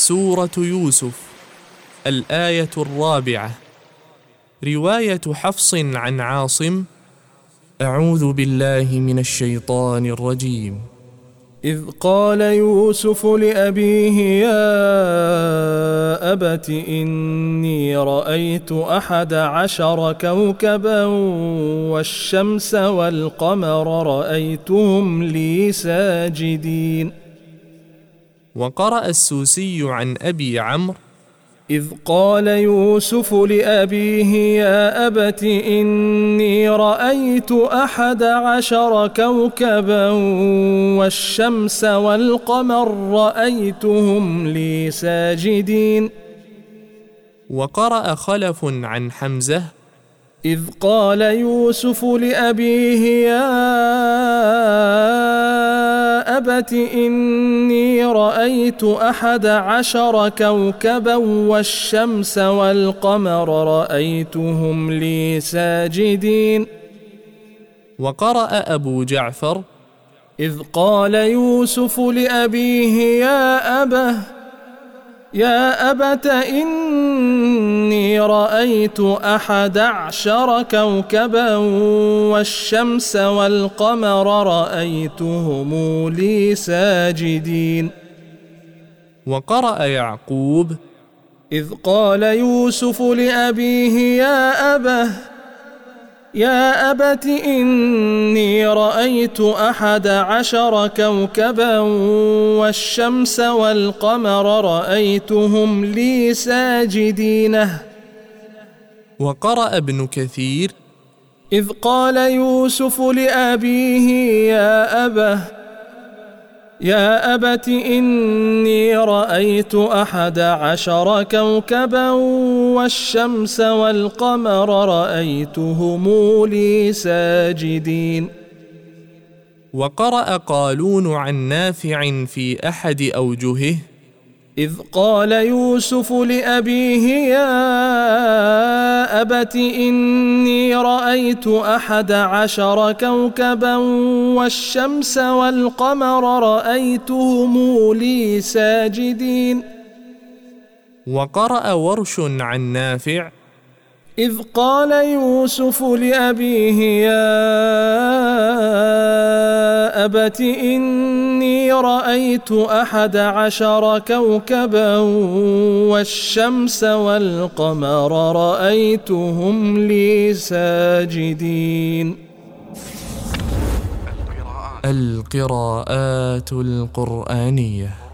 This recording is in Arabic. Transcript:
سورة يوسف الآية الرابعة. رواية حفص عن عاصم أعوذ بالله من الشيطان الرجيم. إذ قال يوسف لأبيه يا أبت إني رأيت أحد عشر كوكبا والشمس والقمر رأيتهم لي ساجدين. وقرأ السوسي عن أبي عمرو إذ قال يوسف لأبيه يا أبت إني رأيت أحد عشر كوكبا والشمس والقمر رأيتهم لي ساجدين. وقرأ خلف عن حمزة إذ قال يوسف لأبيه يا أبت إني رأيت أحد عشر كوكبا والشمس والقمر رأيتهم لي ساجدين. وقرأ أبو جعفر إذ قال يوسف لأبيه يا أبه يا أبت إني رأيت أحد عشر كوكبا والشمس والقمر رأيتهم لي ساجدين. وقرأ يعقوب إذ قال يوسف لأبيه يا أبه يا أبت إني رأيت أحد عشر كوكبا والشمس والقمر رأيتهم لي ساجدينه وقرأ ابن كثير إذ قال يوسف لأبيه يا أبه يا أبت إني رأيت أحد عشر كوكبا والشمس والقمر رأيتهم لي ساجدين. وقرأ قالون عن نافع في أحد أوجهه إذ قال يوسف لأبيه يا أبت إني رأيت أحد عشر كوكبا والشمس والقمر رأيتهم لي ساجدين. وقرأ ورش عن نافع. إذ قال يوسف لأبيه يا أبت إني رأيت أحد عشر كوكبا والشمس والقمر رأيتهم لي ساجدين. القراءات القرآنية.